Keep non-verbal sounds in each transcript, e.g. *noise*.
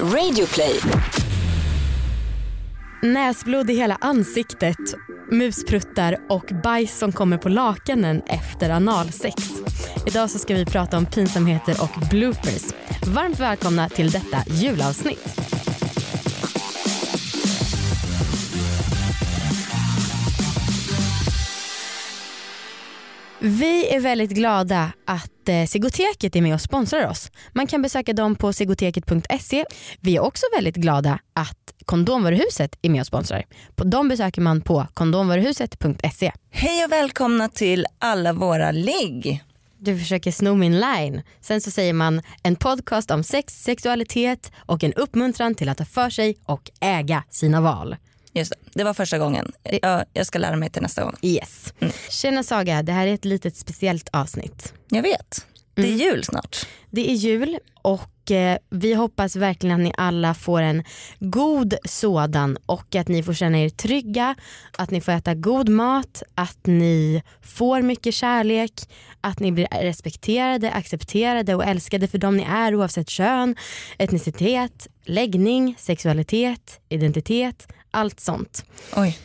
Radioplay. Näsblod i hela ansiktet, muspruttar och bajs som kommer på lakanen efter analsex. Idag så ska vi prata om pinsamheter och bloopers. Varmt välkomna till detta julavsnitt. Vi är väldigt glada att eh, Sigoteket är med och sponsrar oss. Man kan besöka dem på sigoteket.se. Vi är också väldigt glada att Kondomvaruhuset är med och sponsrar. På dem besöker man på kondomvaruhuset.se. Hej och välkomna till alla våra ligg. Du försöker sno min line. Sen så säger man en podcast om sex, sexualitet och en uppmuntran till att ta för sig och äga sina val. Just det, det var första gången. Jag, jag ska lära mig till nästa gång. Yes. Tjena Saga, det här är ett litet speciellt avsnitt. Jag vet. Det är jul snart. Det är jul och eh, vi hoppas verkligen att ni alla får en god sådan och att ni får känna er trygga, att ni får äta god mat, att ni får mycket kärlek, att ni blir respekterade, accepterade och älskade för dem ni är oavsett kön, etnicitet, läggning, sexualitet, identitet, allt sånt. Oj.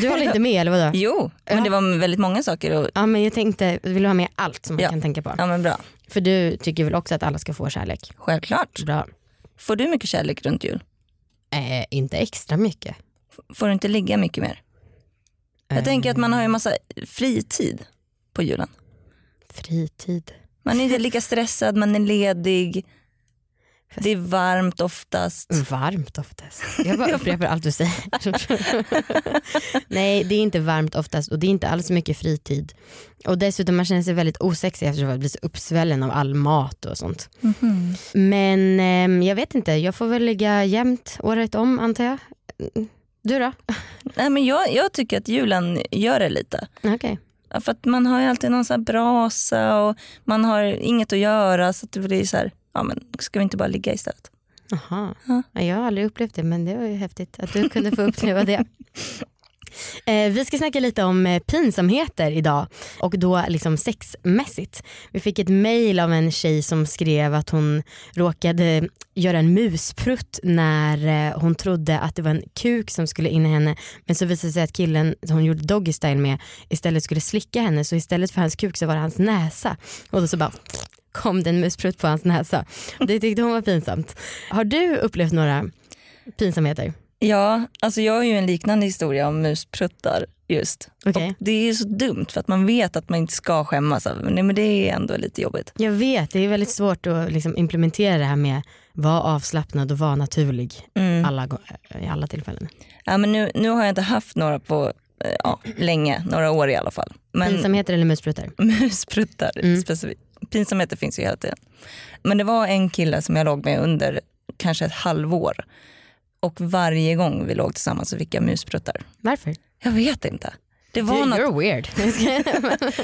Du håller inte med eller vadå? *laughs* Jo, men det var väldigt många saker. Och, Ja men jag tänkte, vill du ha med allt som man Ja. kan tänka på? ja men bra. För du tycker väl också att alla ska få kärlek? Självklart. Bra. Får du mycket kärlek runt jul? Eh, inte extra mycket. Får du inte ligga mycket mer? Jag tänker att man har ju massa fritid på julen. Fritid. Man är inte lika stressad, man är ledig. Det är varmt oftast. Varmt oftast. Jag bara *laughs* upprepar allt du säger. *laughs* Nej det är inte varmt oftast och det är inte alls mycket fritid. Och dessutom man känner sig väldigt osexig eftersom man blir så uppsvällen av all mat och sånt. Mhm. Men ehm, jag vet inte, jag får väl ligga jämt året om antar jag. Mm. Du då? Nej, men jag, jag tycker att julen gör det lite. Okej. För att man har ju alltid någon här brasa och man har inget att göra så att det blir så här, ja men ska vi inte bara ligga istället? Jaha. Ja. Ja, Jag har aldrig upplevt det men det var ju häftigt att du kunde få uppleva det. *laughs* Eh, vi ska snacka lite om eh, pinsamheter idag och då liksom sexmässigt. Vi fick ett mail av en tjej som skrev att hon råkade göra en musprutt när eh, hon trodde att det var en kuk som skulle in i henne men så visade det sig att killen hon gjorde doggy style med istället skulle slicka henne så istället för hans kuk så var det hans näsa och då så bara kom det en musprutt på hans näsa. Det tyckte hon var pinsamt. Har du upplevt några pinsamheter? Ja, alltså jag har ju en liknande historia om muspruttar just. Och det är ju så dumt för att man vet att man inte ska skämmas. Nej, men det är ändå lite jobbigt. Jag vet, det är väldigt svårt att liksom implementera det här med vara avslappnad och vara naturlig Mm. alla, i alla tillfällen. Ja, men nu, nu har jag inte haft några på eh, ja, länge, några år i alla fall. Men Pinsamheter eller muspruttar? *laughs* muspruttar Mm. specifikt. Pinsamheter finns ju hela tiden. Men det var en kille som jag låg med under kanske ett halvår. Och varje gång vi låg tillsammans så fick jag muspruttar. Varför? Jag vet inte. Det var, något, You're weird.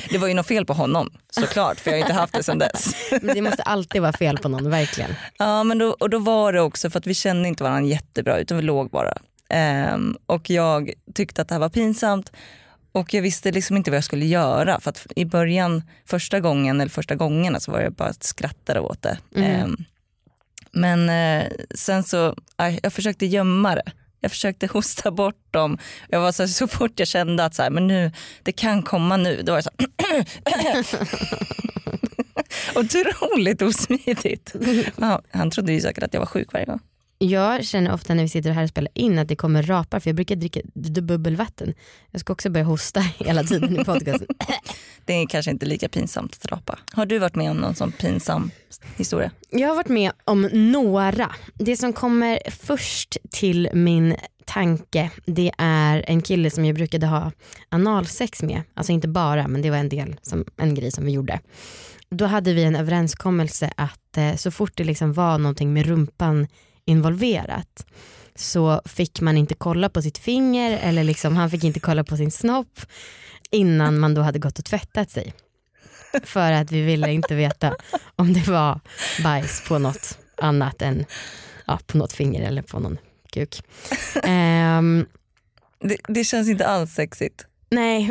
*laughs* det var ju något fel på honom såklart för jag har inte haft det sedan dess. *laughs* Men det måste alltid vara fel på någon, verkligen. Ja men då, och då var det också för att vi kände inte varandra jättebra utan vi låg bara. Ehm, och jag tyckte att det här var pinsamt och jag visste liksom inte vad jag skulle göra för att i början, första gången eller första gångerna så var jag bara att skratta åt det. Mm. Ehm, men eh, sen så, aj, jag försökte gömma det. Jag försökte *laughs* hosta bort dem. Jag var så, här, så fort jag kände att så här, men nu, det kan komma nu, då var jag så här, *clears throat* *clears throat* *clears throat* Otroligt osmidigt. *laughs* Ja, han trodde ju säkert att jag var sjuk varje gång. Jag känner ofta när vi sitter här och spelar in att det kommer rapar för jag brukar dricka bubbelvatten. Jag ska också börja hosta *laughs* hela tiden i podcasten. *laughs* Det är kanske inte lika pinsamt att rapa. Har du varit med om någon sån pinsam historia? Jag har varit med om några. Det som kommer först till min tanke det är en kille som jag brukade ha analsex med. Alltså inte bara men det var en del, som, en grej som vi gjorde. Då hade vi en överenskommelse att eh, så fort det liksom var någonting med rumpan involverat så fick man inte kolla på sitt finger eller liksom, han fick inte kolla på sin snopp innan man då hade gått och tvättat sig. För att vi ville inte veta om det var bajs på något annat än ja, på något finger eller på någon kuk. Ehm, Det, det känns inte alls sexigt. Nej,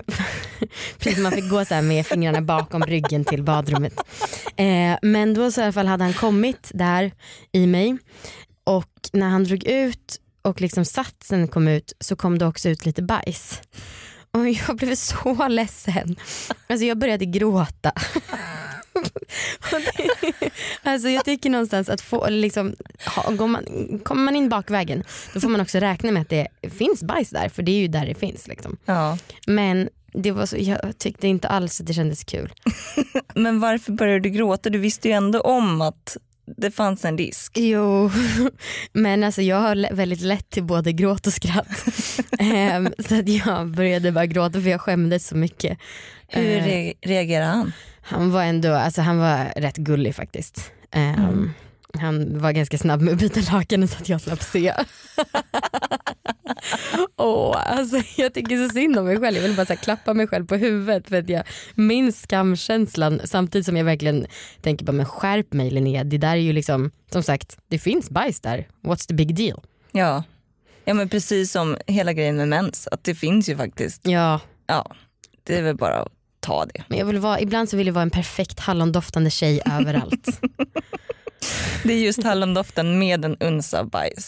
*laughs* precis man fick gå så här med fingrarna bakom ryggen till badrummet. Eh, men då så i alla fall hade han kommit där i mig och när han drog ut och liksom satsen kom ut så kom det också ut lite bajs. Och jag blev så ledsen. Alltså jag började gråta. Alltså jag tycker någonstans att få, liksom, ha, går man, kommer man in bakvägen då får man också räkna med att det finns bajs där för det är ju där det finns. Liksom. Ja. Men det var så, jag tyckte inte alls att det kändes kul. *laughs* Men varför började du gråta? Du visste ju ändå om att det fanns en risk. Jo, *laughs* men alltså jag har väldigt lätt till både gråt och skratt. *laughs* Ehm, så att jag började bara gråta för jag skämdes så mycket. Hur Eh, re- reagerade han? Han var ändå, alltså han var rätt gullig faktiskt. Ehm, Mm. Han var ganska snabb med att byta lakan så att jag slapp se. *laughs* Åh, alltså jag tycker så synd om mig själv. Jag vill bara klappa mig själv på huvudet för att jag minns skamkänslan samtidigt som jag verkligen tänker bara men skärp mig Linnea. Det där är ju liksom, som sagt, det finns bajs där. What's the big deal? Ja. ja men precis som hela grejen med mens, att det finns ju faktiskt. Ja, Ja, det är väl bara att ta det. men jag vill vara, ibland så vill jag vara en perfekt hallondoftande tjej överallt. *laughs* Det är just hallondoften med en uns av bajs.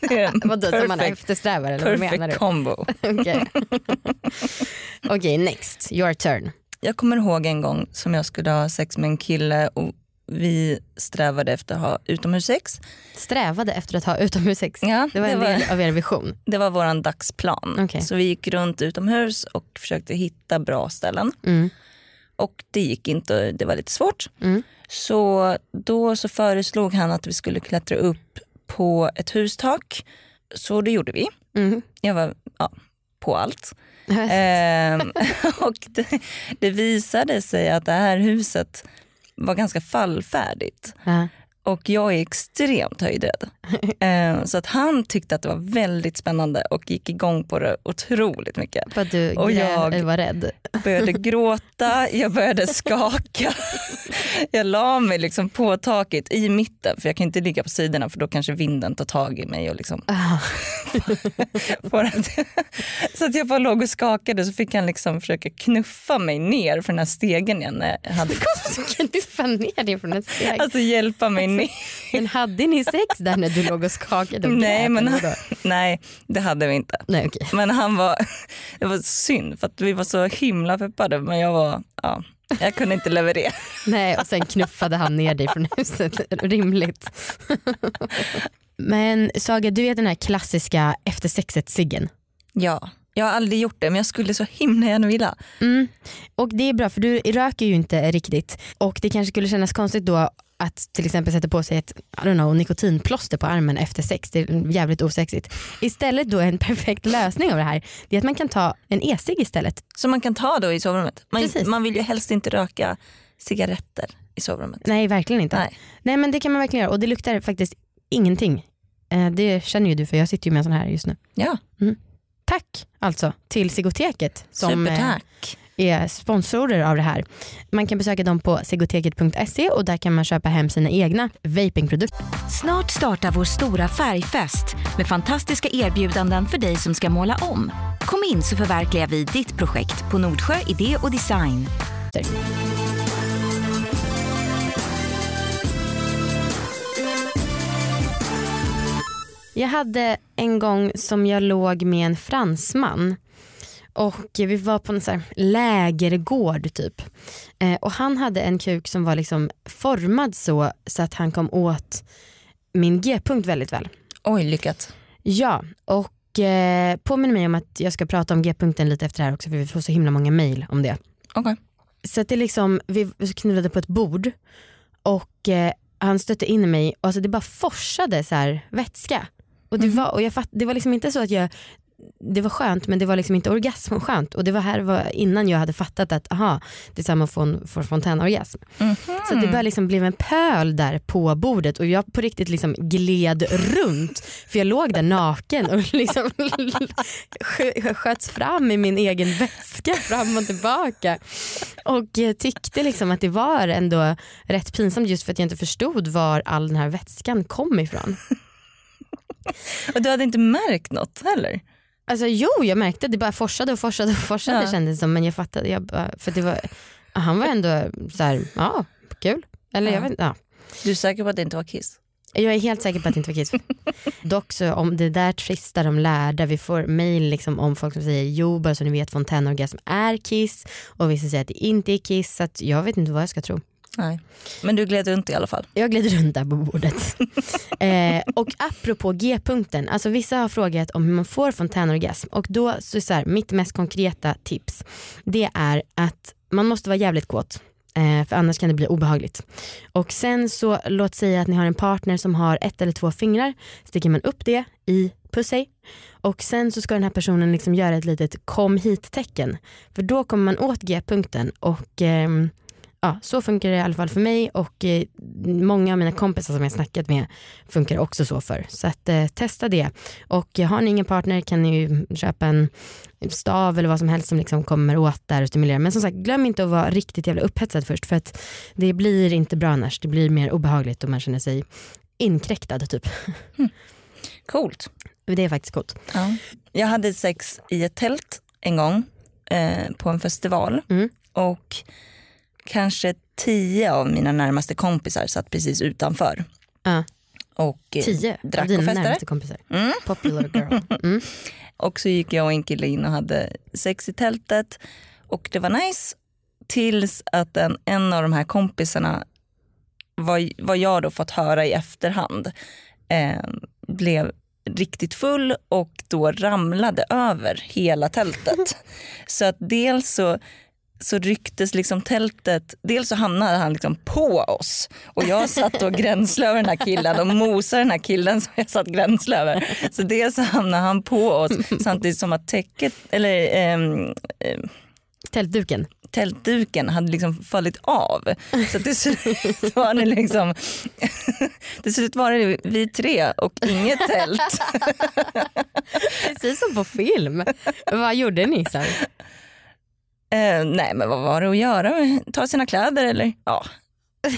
Det *laughs* Vadå som man perfect, eftersträvar eller vad menar perfect du? combo. *laughs* Okej, *laughs* Okej, next, your turn. Jag kommer ihåg en gång som jag skulle ha sex med en kille och vi strävade efter att ha utomhussex. Strävade efter att ha utomhussex. Ja, Det var en del av er vision. det var våran dagsplan. Okej. Så vi gick runt utomhus och försökte hitta bra ställen. Mm. Och det gick inte, det var lite svårt. Mm. Så då så föreslog han att vi skulle klättra upp på ett hustak. Så det gjorde vi. Mm. Jag var ja, på allt. Ehm, *laughs* och det, det visade sig att det här huset var ganska fallfärdigt. Ja. Och jag är extremt höjdrädd. *laughs* Ehm, så att han tyckte att det var väldigt spännande och gick igång på det otroligt mycket. För att du Och jag- var rädd. började *laughs* gråta, jag började skaka. Jag la mig liksom på taket i mitten för jag kan inte ligga på sidorna för då kanske vinden tar tag i mig. Och liksom Ah. *laughs* så att jag bara låg och skakade så fick han liksom försöka knuffa mig ner för den här stegen jag när jag hade du fan ner dig från ett steg? Alltså hjälpa mig ner. Men hade ni sex där när du låg och skakade? och Nej, men han, *laughs* nej det hade vi inte. Nej okej. Men han var, *laughs* det var synd för att vi var så himla peppade men jag var, ja, jag kunde inte leverera. *laughs* Nej och sen knuffade han ner dig från huset. Rimligt. Men Saga du vet den här klassiska efter sexet-ciggen? Ja, jag har aldrig gjort det men jag skulle så himla gärna vilja. Mm. Och det är bra för du röker ju inte riktigt och det kanske skulle kännas konstigt då att till exempel sätta på sig ett I don't know, nikotinplåster på armen efter sex. Det är jävligt osexigt. Istället då en *laughs* perfekt lösning av det här det är att man kan ta en e-cigg istället. Som man kan ta då i sovrummet. Man, Precis. man vill ju helst inte röka cigaretter i sovrummet. Nej verkligen inte. Nej. Nej men det kan man verkligen göra och det luktar faktiskt ingenting. Eh, Det känner ju du för jag sitter ju med en sån här just nu. Ja, Tack alltså till Sigoteket som eh, supertack. är sponsorer av det här. Man kan besöka dem på sigoteket.se och där kan man köpa hem sina egna vapingprodukter. Snart startar vår stora färgfest med fantastiska erbjudanden för dig som ska måla om. Kom in så förverkligar vi ditt projekt på Nordsjö Idé och Design. Jag hade en gång som jag låg med en fransman och vi var på en så här lägergård typ. Eh, och han hade en kuk som var liksom formad så, så att han kom åt min g-punkt väldigt väl. Oj, lyckat. Ja, och eh, påminner mig om att jag ska prata om g-punkten lite efter det här också för vi får så himla många mail om det. Okej. Så att det liksom, vi knullade på ett bord och eh, han stötte in mig och alltså det bara forsade så vätska. Och det, var, och jag fatt, det var liksom inte så att jag det var skönt men det var liksom inte orgasmskönt och det var här var innan jag hade fattat att aha, det är samma från, från fontänorgasm. Så att det bara liksom blev en pöl där på bordet och jag på riktigt liksom gled runt för jag låg där naken och *laughs* liksom skö- sköts fram i min egen väska fram och tillbaka. Och tyckte liksom att det var ändå rätt pinsamt just för att jag inte förstod var all den här vätskan kom ifrån. *laughs* Och du hade inte märkt något heller? Alltså jo jag märkte det bara forsade och forsade och forsade Ja. kändes som men jag fattade, jag bara, för det var, han var ändå så här, ja kul. Eller Ja. jag vet ja. Du är säker på att det inte var kiss? Jag är helt säker på att det inte var kiss. *laughs* Dock så om det där tvistar de lärda, vi får mail liksom om folk som säger jo bara så ni vet fontänorgasm är kiss och vissa säger att det inte är kiss så jag vet inte vad jag ska tro. Nej. Men du gled runt i alla fall. Jag glider runt där på bordet. *laughs* eh, och apropå G-punkten, alltså vissa har frågat om hur man får fontänorgasm och då så är så här, mitt mest konkreta tips det är att man måste vara jävligt kåt. Eh, för annars kan det bli obehagligt. Och sen så låt säga att ni har en partner som har ett eller två fingrar, sticker man upp det i pussej och sen så ska den här personen liksom göra ett litet kom hit tecken. För då kommer man åt G-punkten och ehm, ja, så funkar det i alla fall för mig och eh, många av mina kompisar som jag snackat med funkar också så för. Så att eh, testa det. Och eh, har ni ingen partner kan ni ju köpa en stav eller vad som helst som liksom kommer åt där och stimulerar. Men som sagt glöm inte att vara riktigt jävla upphetsad först för att det blir inte bra annars. Det blir mer obehagligt och man känner sig inkräktad typ. Coolt. Det är faktiskt coolt. Ja. Jag hade sex i ett tält en gång eh, på en festival Mm. och kanske tio av mina närmaste kompisar satt precis utanför. Ja. Och eh, Tio av drack dina och festade. närmaste kompisar. Mm. Popular girl. *laughs* Mm. Och så gick jag och en kille in och hade sex i tältet och det var nice tills att en, en av de här kompisarna, vad, vad jag då fått höra i efterhand, eh, blev riktigt full och då ramlade över hela tältet. *laughs* så att dels så så rycktes liksom tältet, dels så hamnade han liksom på oss och jag satt och gränslade över den här killen och mosade den här killen som jag satt gränslade över. Så dels så hamnade han på oss samtidigt som att täcket, eller ehm, ehm, Tältduken. tältduken hade liksom fallit av. Så till slut var det liksom, till slut var det vi tre och inget tält. Precis som på film. Vad gjorde ni sen? Eh, nej men vad var det att göra? Ta sina kläder eller? Ja.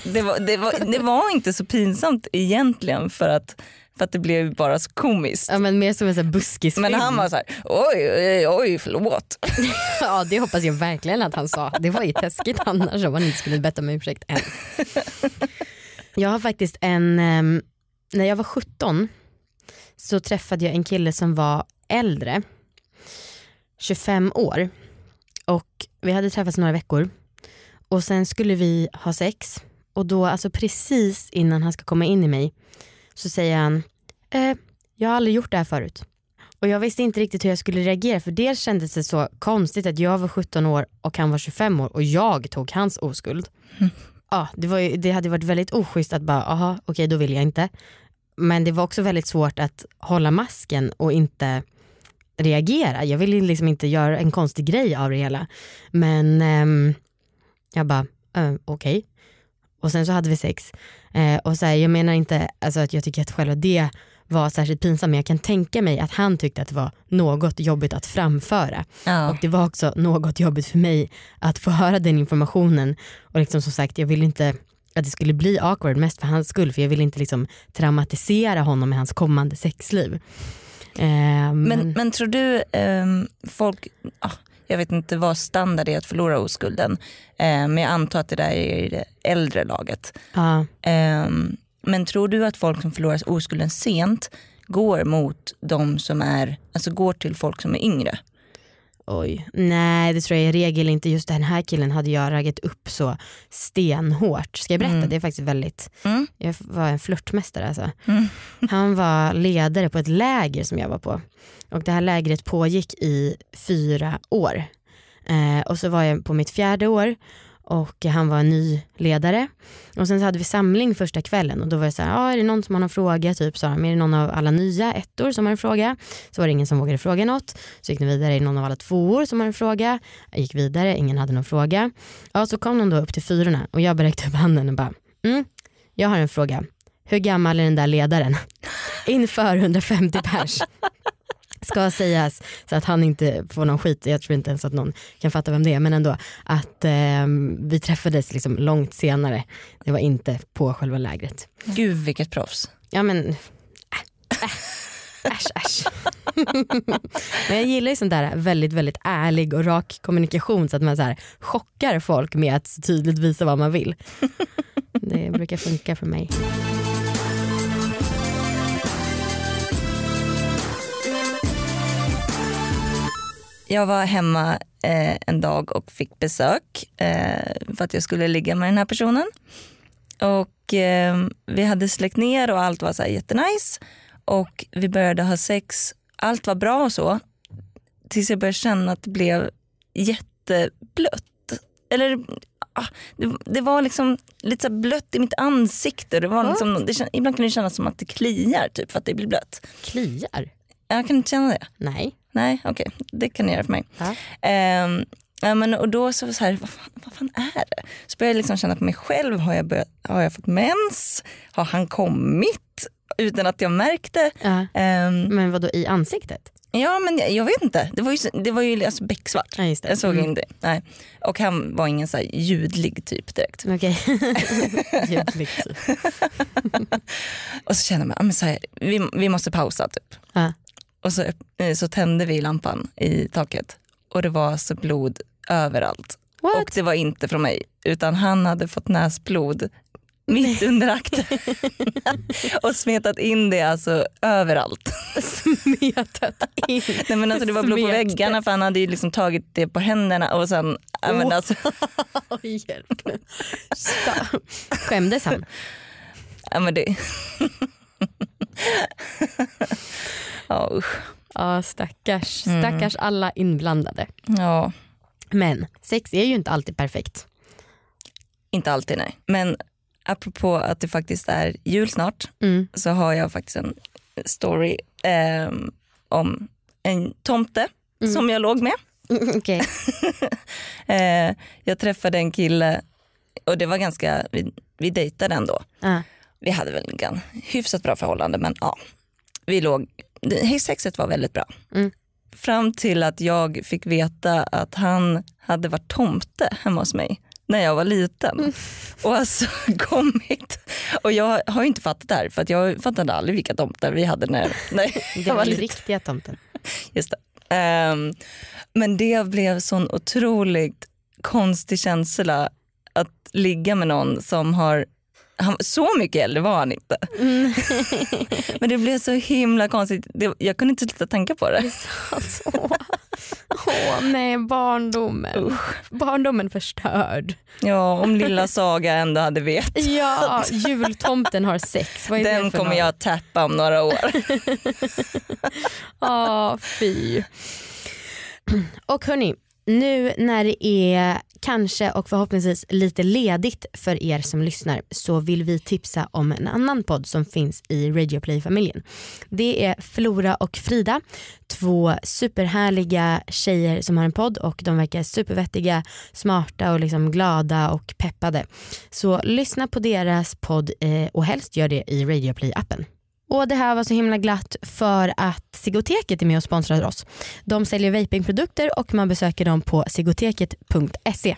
Det var, det, var, det var inte så pinsamt egentligen för att, för att det blev bara så komiskt. Ja, men mer som en buskisfilm. Men han var så här, oj, oj, oj förlåt. *laughs* Ja det hoppas jag verkligen att han sa. Det var ju taskigt annars om han inte skulle bett om ursäkt ens. Jag har faktiskt en, ehm, när jag var 17 så träffade jag en kille som var äldre, 25 år. Och vi hade träffats några veckor och sen skulle vi ha sex och då alltså precis innan han ska komma in i mig så säger han, eh, jag har aldrig gjort det här förut. Och jag visste inte riktigt hur jag skulle reagera för dels kändes det så konstigt att jag var 17 år och han var 25 år och jag tog hans oskuld. Ja, det, var ju, det hade varit väldigt oschysst att bara, aha okej då vill jag inte. Men det var också väldigt svårt att hålla masken och inte reagera. Jag ville liksom inte göra en konstig grej av det hela. Men ehm, jag bara, uh, okej. Och sen så hade vi sex. Eh, och så här, jag menar inte alltså, att jag tycker att själva det var särskilt pinsamt men jag kan tänka mig att han tyckte att det var något jobbigt att framföra. Ja. Och det var också något jobbigt för mig att få höra den informationen. Och liksom som sagt jag ville inte att det skulle bli awkward mest för hans skull för jag ville inte liksom traumatisera honom med hans kommande sexliv. Eh, men, Men, men tror du ehm, folk, ah, jag vet inte vad standard är att förlora oskulden, eh, men jag antar att det där är i det äldre laget. Ehm, men tror du att folk som förlorar oskulden sent går mot de som är, alltså går till folk som är yngre? Oj. Nej det tror jag i regel inte. Just den här killen hade jag raggat upp så stenhårt. Ska jag berätta? Mm. Det är faktiskt väldigt, Mm. jag var en flörtmästare alltså. Mm. *laughs* Han var ledare på ett läger som jag var på. Och det här lägret pågick i fyra år. Eh, och så var jag på mitt fjärde år och han var en ny ledare. Och sen så hade vi samling första kvällen och då var det så här, ah, är det någon som har någon fråga? Typ sa de, är det någon av alla nya ettor som har en fråga? Så var det ingen som vågade fråga något. Så gick de vidare, är det någon av alla tvåor som har en fråga? Jag gick vidare, ingen hade någon fråga. Ja, så kom de då upp till fyrorna och jag bara räckte upp handen och bara, mm, jag har en fråga. Hur gammal är den där ledaren? *laughs* Inför 150 pers. Ska sägas så att han inte får någon skit, jag tror inte ens att någon kan fatta vem det är men ändå att eh, vi träffades liksom långt senare. Det var inte på själva lägret. Gud vilket proffs. Ja men äh, äh, äsch äsch. *laughs* Men jag gillar ju sån där väldigt väldigt ärlig och rak kommunikation så att man så här chockar folk med att tydligt visa vad man vill. Det brukar funka för mig. Jag var hemma eh, en dag och fick besök eh, för att jag skulle ligga med den här personen. Och eh, vi hade släckt ner och allt var så här jättenice. Och vi började ha sex. Allt var bra och så. Tills jag började känna att det blev jätteblött. Eller ah, det, det var liksom lite så blött i mitt ansikte. Det var liksom, det, ibland kan det kännas som att det kliar typ för att det blir blött. Kliar? Jag kan inte känna det. Nej. Nej, okej. Det kan ni göra för mig. Ja. Ehm, ja, men, och då så så här, vad fan, vad fan är det? Så började jag liksom känna på mig själv, har jag, börjat, har jag fått mens? Har han kommit? Utan att jag märkte. Ja. Ehm, Men vad då i ansiktet? ja men jag, jag vet inte, det var ju, det var ju alltså becksvart. Ja. Jag såg Mm. inte. Nej. Och han var ingen så här ljudlig typ direkt. Okej. *laughs* Ljudligt. *laughs* Och så kände men så här, vi, vi måste pausa typ. Ja. Och så, eh, så tände vi lampan i taket och det var så blod överallt. What? Och det var inte från mig utan han hade fått näsblod mitt under akten *laughs* och smetat in det alltså överallt. Smetat in. Nej, men alltså det var blod på väggarna för han hade ju liksom tagit det på händerna och sen, ja, men Oh. alltså, *laughs* hjälp. Skämdes han? ja, men det... ja usch. Ja stackars, stackars alla inblandade. Ja, Men sex är ju inte alltid perfekt. inte alltid nej. Men apropå att det faktiskt är jul snart Mm. så har jag faktiskt en story ehm, om en tomte som jag låg med. Okej. *laughs* Eh, jag träffade en kille och det var ganska, vi, vi dejtade ändå. Ja. Vi hade väl en hyfsat bra förhållande men ja, vi låg, sexet var väldigt bra. Mm. Fram till att jag fick veta att han hade varit tomte hemma hos mig när jag var liten. Och alltså *laughs* kommit. Och jag har inte fattat det här för att jag fattade aldrig vilka tomtar vi hade när, när *laughs* Det jag var var liten. riktiga tomten. *laughs* Just det. Ehm, men det blev sån otroligt konstig känsla att ligga med någon som har han, så mycket äldre var han inte. *laughs* Men det blev så himla konstigt. Det, jag kunde inte sluta tänka på det. Alltså, åh nej, barndomen. Barndomen förstörd. Ja, om lilla Saga ändå hade vet. Ja, *laughs* jultomten har sex. Den det kommer något? jag tappa om några år. *laughs* Ja, fy. Och hörni, nu när det är kanske och förhoppningsvis lite ledigt för er som lyssnar så vill vi tipsa om en annan podd som finns i Radio Play-familjen. Det är Flora och Frida, två superhärliga tjejer som har en podd och de verkar supervettiga, smarta och liksom glada och peppade. Så lyssna på deras podd eh, och helst gör det i Radio Play-appen. Och det här var så himla glatt för att Sigoteket är med och sponsrar oss. De säljer vapingprodukter och man besöker dem på sigoteket.se.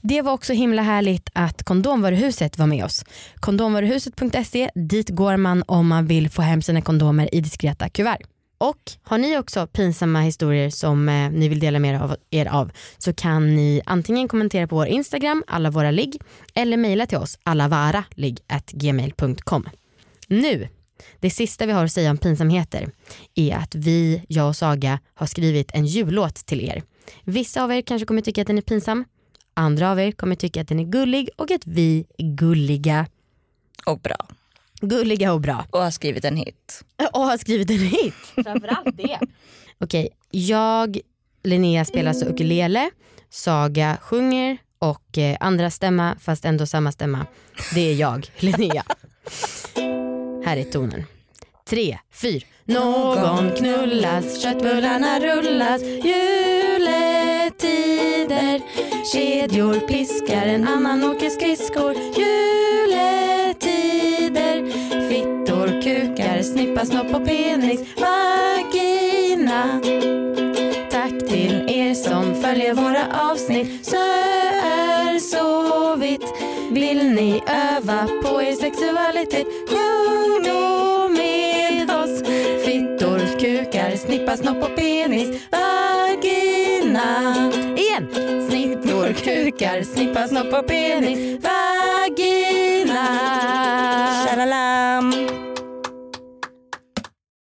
Det var också himla härligt att Kondomvaruhuset var med oss. Kondomvaruhuset.se, dit går man om man vill få hem sina kondomer i diskreta kuvert. Och har ni också pinsamma historier som eh, ni vill dela med er av, er av så kan ni antingen kommentera på vår Instagram, alla våra ligg, eller mejla till oss, allavaraligg.gmail.com. Nu det sista vi har att säga om pinsamheter är att vi, jag och Saga, har skrivit en jullåt till er. Vissa av er kanske kommer tycka att den är pinsam, andra av er kommer tycka att den är gullig och att vi är gulliga. Och bra. Gulliga och bra. Och har skrivit en hit. *laughs* Och har skrivit en hit. Framförallt det. *laughs* Okej, jag, Linnea spelar så ukulele, Saga sjunger och eh, andra stämma fast ändå samma stämma. Det är jag, Linnea. *laughs* Här är tonen. Tre, fyra. Någon knullas, köttbullarna rullas, juletider. Kedjor pliskar, en annan åker skridskor. Juletider. Fittor, kukar, snippa, snopp och penis. Vagina. Tack till er som följer våra avsnitt. Vitt. Vill ni öva på er sexualitet? Sjung då med oss. Fittor, kukar, snippa, snopp och penis, vagina. Igen! Snittor, kukar, snippa snopp och penis, vagina.